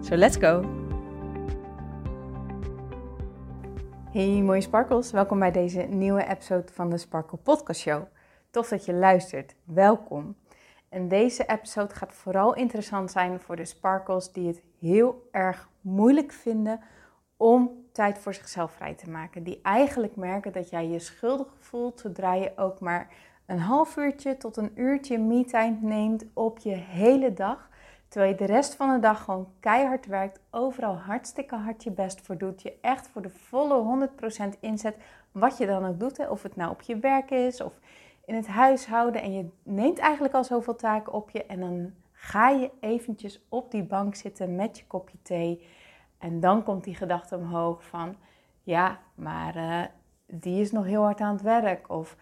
So let's go! Hey mooie sparkles, welkom bij deze nieuwe episode van de Sparkle Podcast Show. Tof dat je luistert, welkom. En deze episode gaat vooral interessant zijn voor de sparkles die het heel erg moeilijk vinden om tijd voor zichzelf vrij te maken. Die eigenlijk merken dat jij je schuldig voelt zodra je ook maar een half uurtje tot een uurtje me-time neemt op je hele dag. Terwijl je de rest van de dag gewoon keihard werkt, overal hartstikke hard je best voor doet. Je echt voor de volle 100% inzet, wat je dan ook doet. Of het nou op je werk is of in het huishouden. En je neemt eigenlijk al zoveel taken op je. En dan ga je eventjes op die bank zitten met je kopje thee. En dan komt die gedachte omhoog van, ja, maar uh, die is nog heel hard aan het werk. Of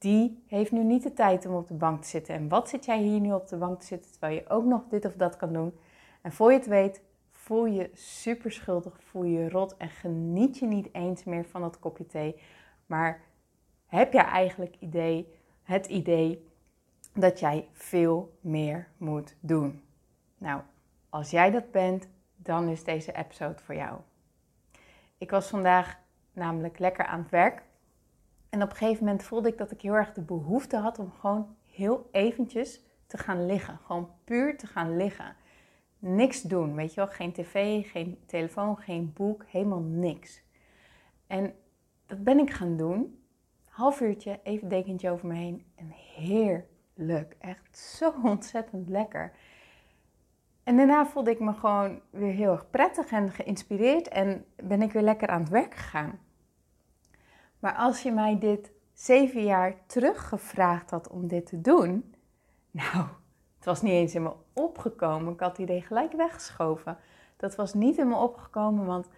die heeft nu niet de tijd om op de bank te zitten. En wat zit jij hier nu op de bank te zitten terwijl je ook nog dit of dat kan doen? En voor je het weet, voel je super schuldig, voel je rot en geniet je niet eens meer van dat kopje thee. Maar heb jij eigenlijk idee, het idee dat jij veel meer moet doen? Nou, als jij dat bent, dan is deze episode voor jou. Ik was vandaag namelijk lekker aan het werk en op een gegeven moment voelde ik dat ik heel erg de behoefte had om gewoon heel eventjes te gaan liggen. Gewoon puur te gaan liggen. Niks doen, weet je wel. Geen tv, geen telefoon, geen boek, helemaal niks. En dat ben ik gaan doen. Half uurtje, even dekentje over me heen. En heerlijk. Echt zo ontzettend lekker. En daarna voelde ik me gewoon weer heel erg prettig en geïnspireerd. En ben ik weer lekker aan het werk gegaan. Maar als je mij dit zeven jaar terug gevraagd had om dit te doen, nou, het was niet eens in me opgekomen. Ik had het idee gelijk weggeschoven. Dat was niet in me opgekomen, want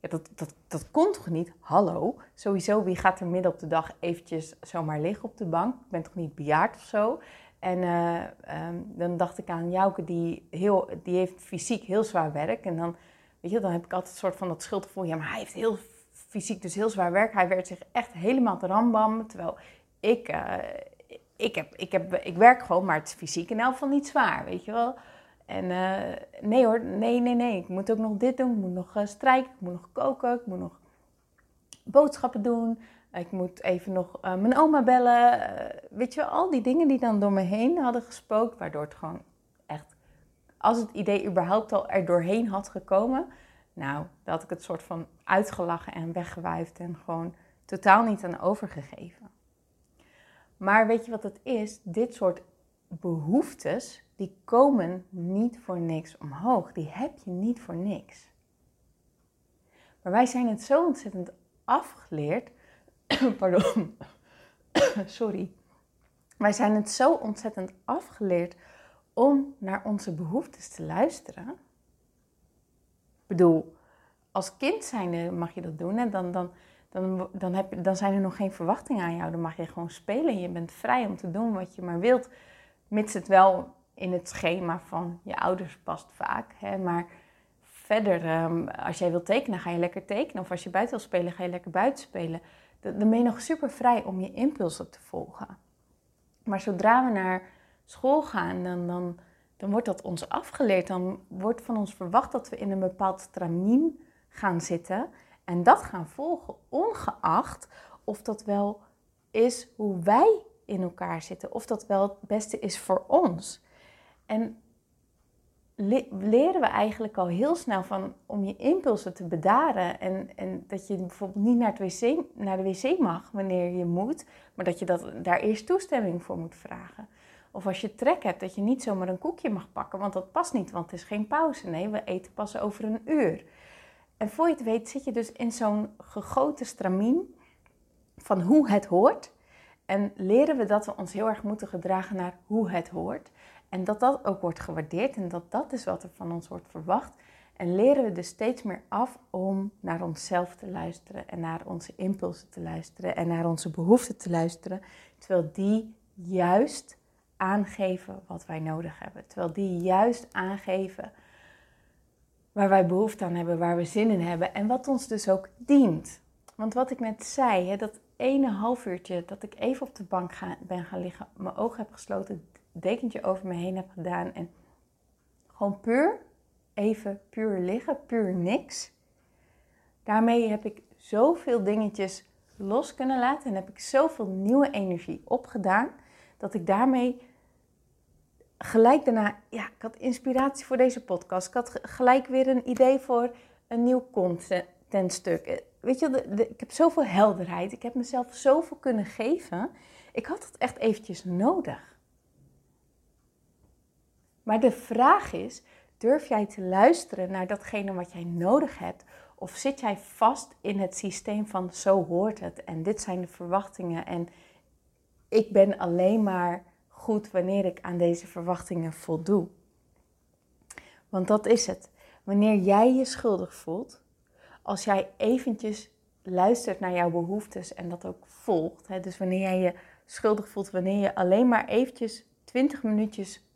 ja, dat, dat, dat kon toch niet? Hallo, sowieso, wie gaat er midden op de dag eventjes zomaar liggen op de bank? Ik ben toch niet bejaard of zo? En uh, um, dan dacht ik aan Jouke, die, heel, die heeft fysiek heel zwaar werk. En dan, weet je, dan heb ik altijd een soort van dat schuldgevoel. Ja, maar hij heeft heel fysiek dus heel zwaar werk. Hij werd zich echt helemaal te rambam. Terwijl ik, uh, ik, heb, ik, heb, ik werk gewoon, maar het is fysiek in elk geval niet zwaar, weet je wel. En uh, nee hoor, nee, nee, nee. Ik moet ook nog dit doen. Ik moet nog uh, strijken. Ik moet nog koken. Ik moet nog boodschappen doen. Ik moet even nog mijn oma bellen. weet je al die dingen die dan door me heen hadden gespookt. Waardoor het gewoon echt, als het idee überhaupt al er doorheen had gekomen nou, dat ik het soort van uitgelachen en weggewuifd en gewoon totaal niet aan overgegeven. Maar weet je wat het is? Dit soort behoeftes, die komen niet voor niks omhoog. Die heb je niet voor niks. Maar wij zijn het zo ontzettend afgeleerd. Pardon. Sorry. Wij zijn het zo ontzettend afgeleerd om naar onze behoeftes te luisteren bedoel, als kind zijnde mag je dat doen. En dan, dan, dan, dan, heb dan zijn er nog geen verwachtingen aan jou. Dan mag je gewoon spelen. Je bent vrij om te doen wat je maar wilt. Mits het wel in het schema van je ouders past vaak. Hè? Maar verder, um, als jij wilt tekenen, ga je lekker tekenen. Of als je buiten wil spelen, ga je lekker buiten spelen. Dan ben je nog super vrij om je impulsen te volgen. Maar zodra we naar school gaan, dan, dan dan wordt dat ons afgeleerd. Dan wordt van ons verwacht dat we in een bepaald stramien gaan zitten en dat gaan volgen, ongeacht of dat wel is hoe wij in elkaar zitten, of dat wel het beste is voor ons. En leren we eigenlijk al heel snel van om je impulsen te bedaren en, en dat je bijvoorbeeld niet naar, wc, naar de wc mag wanneer je moet, maar dat je dat, daar eerst toestemming voor moet vragen. Of als je trek hebt, dat je niet zomaar een koekje mag pakken, want dat past niet, want het is geen pauze. Nee, we eten pas over een uur. En voor je het weet zit je dus in zo'n gegoten stramien van hoe het hoort. En leren we dat we ons heel erg moeten gedragen naar hoe het hoort. En dat dat ook wordt gewaardeerd en dat dat is wat er van ons wordt verwacht. En leren we dus steeds meer af om naar onszelf te luisteren en naar onze impulsen te luisteren en naar onze behoeften te luisteren, terwijl die juist aangeven wat wij nodig hebben. Terwijl die juist aangeven waar wij behoefte aan hebben, waar we zin in hebben en wat ons dus ook dient. Want wat ik net zei, hè, dat ene half uurtje dat ik even op de bank ga, ben gaan liggen, mijn ogen heb gesloten, het dekentje over me heen heb gedaan en gewoon puur, even puur liggen, puur niks. Daarmee heb ik zoveel dingetjes los kunnen laten en heb ik zoveel nieuwe energie opgedaan, dat ik daarmee gelijk daarna, ja, ik had inspiratie voor deze podcast. Ik had gelijk weer een idee voor een nieuw contentstuk. Weet je, ik heb zoveel helderheid. Ik heb mezelf zoveel kunnen geven. Ik had het echt eventjes nodig. Maar de vraag is, durf jij te luisteren naar datgene wat jij nodig hebt? Of zit jij vast in het systeem van zo hoort het en dit zijn de verwachtingen en ik ben alleen maar goed wanneer ik aan deze verwachtingen voldoe. Want dat is het. Wanneer jij je schuldig voelt, als jij eventjes luistert naar jouw behoeftes en dat ook volgt. Hè, dus wanneer jij je schuldig voelt, wanneer je alleen maar eventjes 20 minuutjes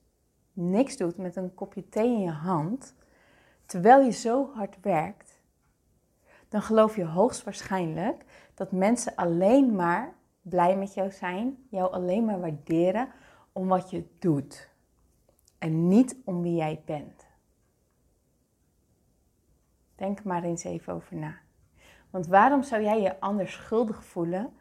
niks doet met een kopje thee in je hand, terwijl je zo hard werkt, dan geloof je hoogstwaarschijnlijk dat mensen alleen maar blij met jou zijn, jou alleen maar waarderen om wat je doet en niet om wie jij bent. Denk maar eens even over na. Want waarom zou jij je anders schuldig voelen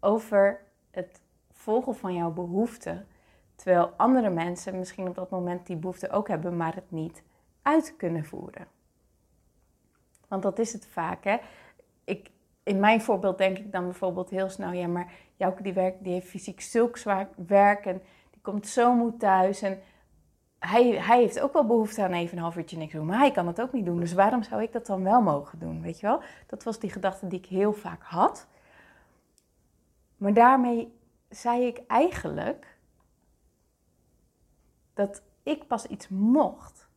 over het volgen van jouw behoeften, terwijl andere mensen misschien op dat moment die behoefte ook hebben, maar het niet uit kunnen voeren? Want dat is het vaak. Hè? Ik, in mijn voorbeeld denk ik dan bijvoorbeeld heel snel, ja, maar Jouke die, werkt, die heeft fysiek zulk zwaar werk en komt zo moe thuis en hij, hij heeft ook wel behoefte aan even een half uurtje niks doen, maar hij kan het ook niet doen. Dus waarom zou ik dat dan wel mogen doen, weet je wel? Dat was die gedachte die ik heel vaak had. Maar daarmee zei ik eigenlijk dat ik pas iets mocht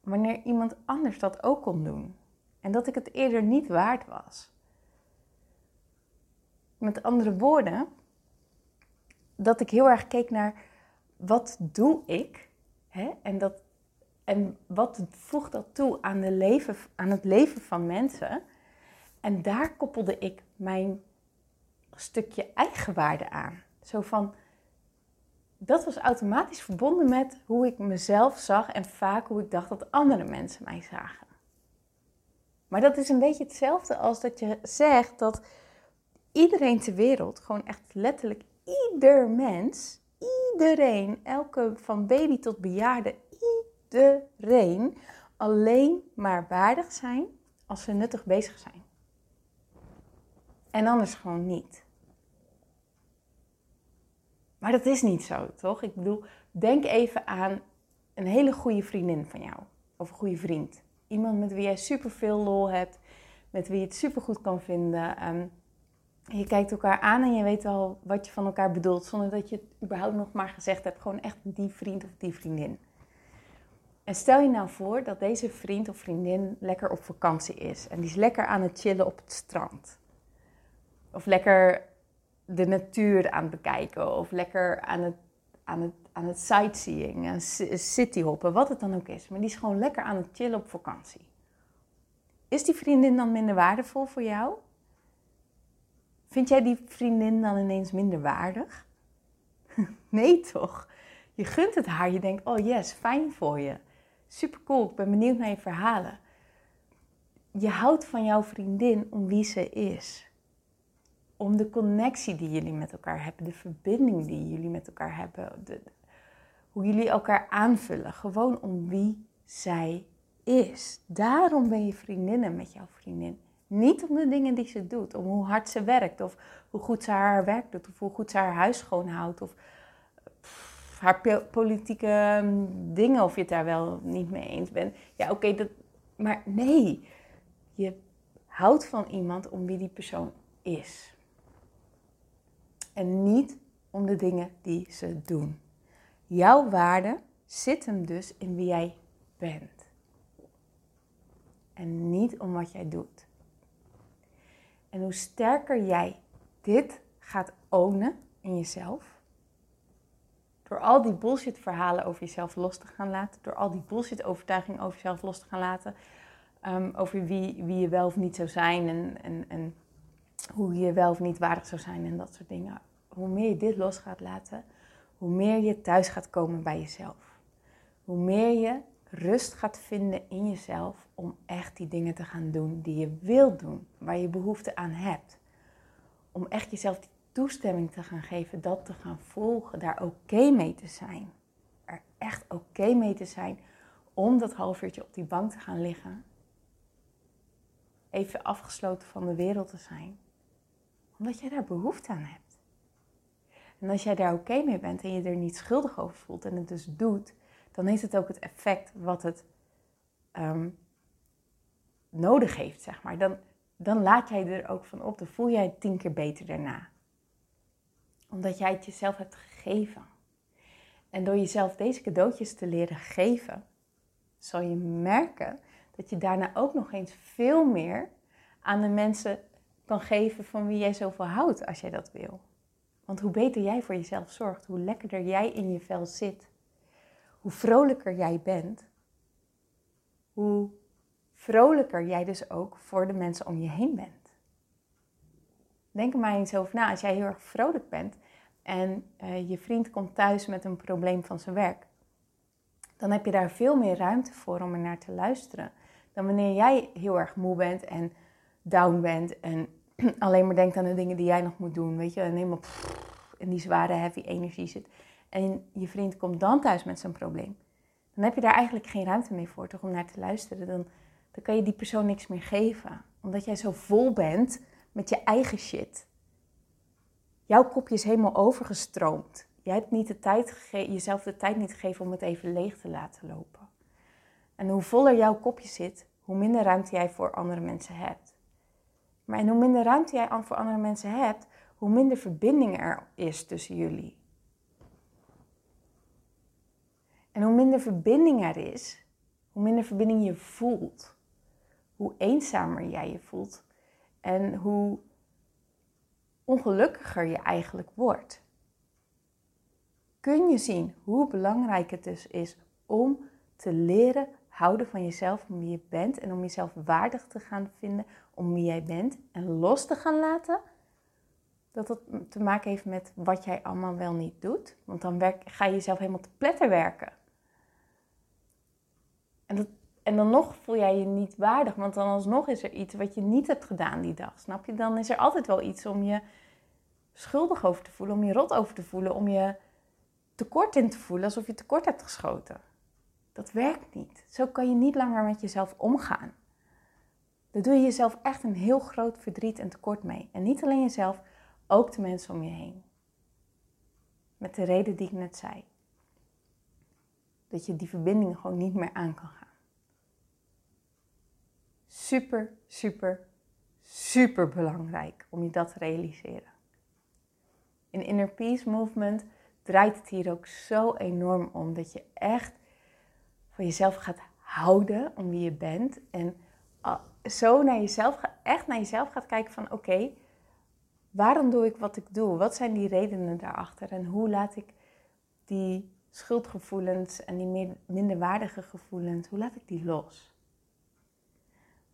wanneer iemand anders dat ook kon doen. En dat ik het eerder niet waard was. Met andere woorden, dat ik heel erg keek naar wat doe ik? Hè? En, dat, en wat voegt dat toe aan, de leven, aan het leven van mensen? En daar koppelde ik mijn stukje eigenwaarde aan. Zo van, dat was automatisch verbonden met hoe ik mezelf zag en vaak hoe ik dacht dat andere mensen mij zagen. Maar dat is een beetje hetzelfde als dat je zegt dat iedereen ter wereld, gewoon echt letterlijk ieder mens, iedereen, elke van baby tot bejaarde, iedereen alleen maar waardig zijn als ze nuttig bezig zijn. En anders gewoon niet. Maar dat is niet zo, toch? Ik bedoel, denk even aan een hele goede vriendin van jou. Of een goede vriend. Iemand met wie jij super veel lol hebt. Met wie je het super goed kan vinden. Um, je kijkt elkaar aan en je weet al wat je van elkaar bedoelt, zonder dat je het überhaupt nog maar gezegd hebt. Gewoon echt die vriend of die vriendin. En stel je nou voor dat deze vriend of vriendin lekker op vakantie is. En die is lekker aan het chillen op het strand. Of lekker de natuur aan het bekijken. Of lekker aan het, aan het, aan het sightseeing, aan cityhoppen, wat het dan ook is. Maar die is gewoon lekker aan het chillen op vakantie. Is die vriendin dan minder waardevol voor jou? Vind jij die vriendin dan ineens minder waardig? nee toch? Je gunt het haar. Je denkt, oh yes, fijn voor je. Super cool, ik ben benieuwd naar je verhalen. Je houdt van jouw vriendin om wie ze is. Om de connectie die jullie met elkaar hebben, de verbinding die jullie met elkaar hebben, de, hoe jullie elkaar aanvullen. Gewoon om wie zij is. Daarom ben je vriendinnen met jouw vriendin. Niet om de dingen die ze doet, om hoe hard ze werkt, of hoe goed ze haar werk doet, of hoe goed ze haar huis schoonhoudt, of haar politieke mm, dingen, of je het daar wel niet mee eens bent. Ja, oké, dat. maar nee, je houdt van iemand om wie die persoon is. En niet om de dingen die ze doen. Jouw waarde zit hem dus in wie jij bent. en niet om wat jij doet. En hoe sterker jij dit gaat ownen in jezelf, door al die bullshit verhalen over jezelf los te gaan laten, door al die bullshit overtuigingen over jezelf los te gaan laten, um, over wie, wie je wel of niet zou zijn en, en, en hoe je wel of niet waardig zou zijn en dat soort dingen. Hoe meer je dit los gaat laten, hoe meer je thuis gaat komen bij jezelf. Hoe meer je rust gaat vinden in jezelf om echt die dingen te gaan doen die je wilt doen, waar je behoefte aan hebt. Om echt jezelf die toestemming te gaan geven, dat te gaan volgen, daar oké mee te zijn. Er echt oké mee te zijn om dat half uurtje op die bank te gaan liggen. Even afgesloten van de wereld te zijn. Omdat jij daar behoefte aan hebt. En als jij daar oké mee bent en je er niet schuldig over voelt en het dus doet, dan heeft het ook het effect wat het ehm, nodig heeft, zeg maar. Dan, dan laat jij er ook van op, dan voel jij het tien keer beter daarna. Omdat jij het jezelf hebt gegeven. En door jezelf deze cadeautjes te leren geven, zal je merken dat je daarna ook nog eens veel meer aan de mensen kan geven van wie jij zoveel houdt als jij dat wil. Want hoe beter jij voor jezelf zorgt, hoe lekkerder jij in je vel zit, hoe vrolijker jij bent, hoe vrolijker jij dus ook voor de mensen om je heen bent. Denk er maar eens over na. Als jij heel erg vrolijk bent en uh, je vriend komt thuis met een probleem van zijn werk, dan heb je daar veel meer ruimte voor om er naar te luisteren. Dan wanneer jij heel erg moe bent en down bent en alleen maar denkt aan de dingen die jij nog moet doen, weet je, en helemaal in die zware heavy energie zit en je vriend komt dan thuis met zijn probleem, dan heb je daar eigenlijk geen ruimte meer voor, toch om naar te luisteren. Dan, dan kan je die persoon niks meer geven, omdat jij zo vol bent met je eigen shit. Jouw kopje is helemaal overgestroomd. Jij hebt niet de tijd jezelf de tijd niet gegeven om het even leeg te laten lopen. En hoe voller jouw kopje zit, hoe minder ruimte jij voor andere mensen hebt. Maar en hoe minder ruimte jij voor andere mensen hebt, hoe minder verbinding er is tussen jullie. En hoe minder verbinding er is, hoe minder verbinding je voelt, hoe eenzamer jij je voelt en hoe ongelukkiger je eigenlijk wordt. Kun je zien hoe belangrijk het dus is om te leren houden van jezelf, om wie je bent en om jezelf waardig te gaan vinden om wie jij bent en los te gaan laten dat het te maken heeft met wat jij allemaal wel niet doet. Want dan werk, ga je jezelf helemaal te pletter werken. En, en dan nog voel jij je niet waardig, want dan alsnog is er iets wat je niet hebt gedaan die dag. Snap je? Dan is er altijd wel iets om je schuldig over te voelen, om je rot over te voelen, om je tekort in te voelen, alsof je tekort hebt geschoten. Dat werkt niet. Zo kan je niet langer met jezelf omgaan. Daar doe je jezelf echt een heel groot verdriet en tekort mee. En niet alleen jezelf, ook de mensen om je heen. Met de reden die ik net zei. Dat je die verbinding gewoon niet meer aan kan gaan. Super, super, super belangrijk om je dat te realiseren. In Inner Peace Movement draait het hier ook zo enorm om dat je echt van jezelf gaat houden om wie je bent. En ah, zo naar jezelf, echt naar jezelf gaat kijken van oké, waarom doe ik wat ik doe? Wat zijn die redenen daarachter? En hoe laat ik die schuldgevoelens en die minderwaardige gevoelens, hoe laat ik die los?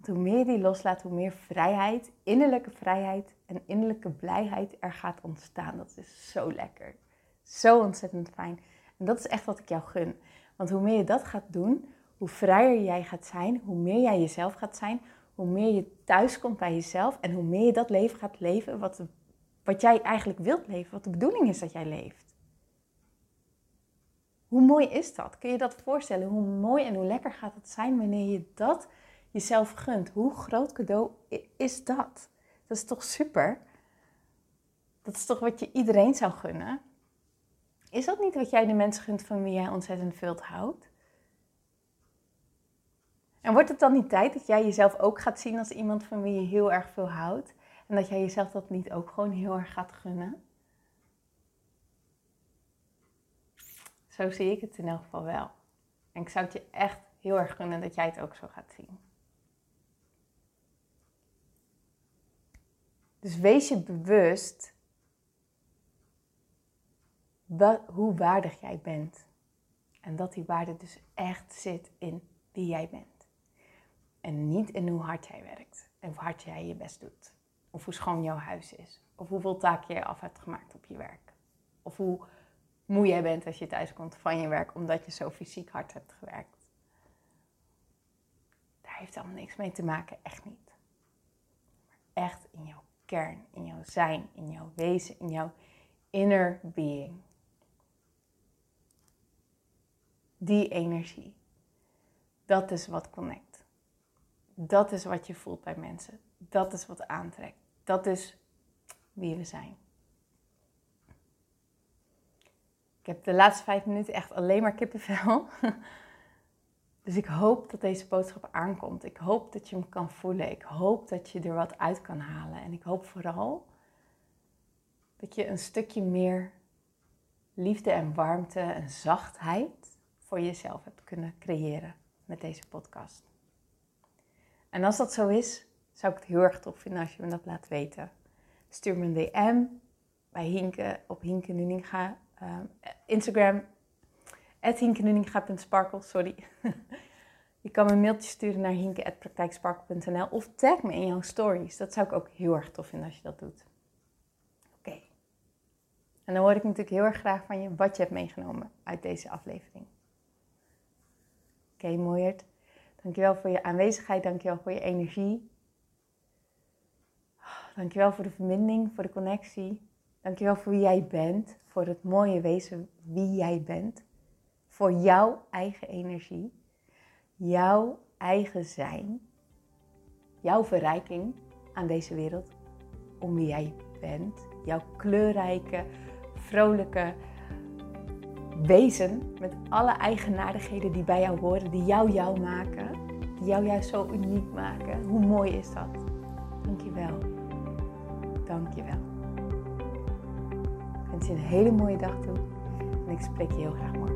Hoe meer je die loslaat, hoe meer vrijheid, innerlijke vrijheid en innerlijke blijheid er gaat ontstaan. Dat is zo lekker. Zo ontzettend fijn. En dat is echt wat ik jou gun. Want hoe meer je dat gaat doen, hoe vrijer jij gaat zijn, hoe meer jij jezelf gaat zijn, hoe meer je thuis komt bij jezelf en hoe meer je dat leven gaat leven wat, wat jij eigenlijk wilt leven, wat de bedoeling is dat jij leeft. Hoe mooi is dat? Kun je dat voorstellen? Hoe mooi en hoe lekker gaat het zijn wanneer je dat jezelf gunt? Hoe groot cadeau is dat? Dat is toch super? Dat is toch wat je iedereen zou gunnen? Is dat niet wat jij de mensen gunt van wie jij ontzettend veel houdt? En wordt het dan niet tijd dat jij jezelf ook gaat zien als iemand van wie je heel erg veel houdt? En dat jij jezelf dat niet ook gewoon heel erg gaat gunnen? Zo zie ik het in elk geval wel. En ik zou het je echt heel erg gunnen dat jij het ook zo gaat zien. Dus wees je bewust hoe waardig jij bent. En dat die waarde dus echt zit in wie jij bent. En niet in hoe hard jij werkt. En hoe hard jij je best doet. Of hoe schoon jouw huis is. Of hoeveel taken je af hebt gemaakt op je werk. Of hoe moe jij bent als je thuis komt van je werk omdat je zo fysiek hard hebt gewerkt. Daar heeft allemaal niks mee te maken, echt niet. Maar echt in jouw kern, in jouw zijn, in jouw wezen, in jouw inner being. Die energie. Dat is wat connect. Dat is wat je voelt bij mensen. Dat is wat aantrekt. Dat is wie we zijn. Ik heb de laatste vijf minuten echt alleen maar kippenvel. Dus ik hoop dat deze boodschap aankomt. Ik hoop dat je hem kan voelen. Ik hoop dat je er wat uit kan halen. En ik hoop vooral dat je een stukje meer liefde en warmte en zachtheid voor jezelf hebt kunnen creëren met deze podcast. En als dat zo is, zou ik het heel erg tof vinden als je me dat laat weten. Stuur me een DM bij Hinke op Hinke Nuninga. Uh, Instagram, hinkenuninga.sparkle, sorry. je kan me een mailtje sturen naar hinke.praktijksparkle.nl of tag me in jouw stories. Dat zou ik ook heel erg tof vinden als je dat doet. Oké. En dan hoor ik natuurlijk heel erg graag van je wat je hebt meegenomen uit deze aflevering. Oké, okay, mooierd. Dankjewel voor je aanwezigheid, dankjewel voor je energie. Dankjewel voor de verbinding, voor de connectie. Dankjewel voor wie jij bent, voor het mooie wezen wie jij bent. Voor jouw eigen energie, jouw eigen zijn, jouw verrijking aan deze wereld om wie jij bent. Jouw kleurrijke, vrolijke wezen met alle eigenaardigheden die bij jou horen, die jou jou maken, die jou juist zo uniek maken. Hoe mooi is dat? Dankjewel. Dankjewel. Ik wens je een hele mooie dag toe en ik spreek je heel graag morgen.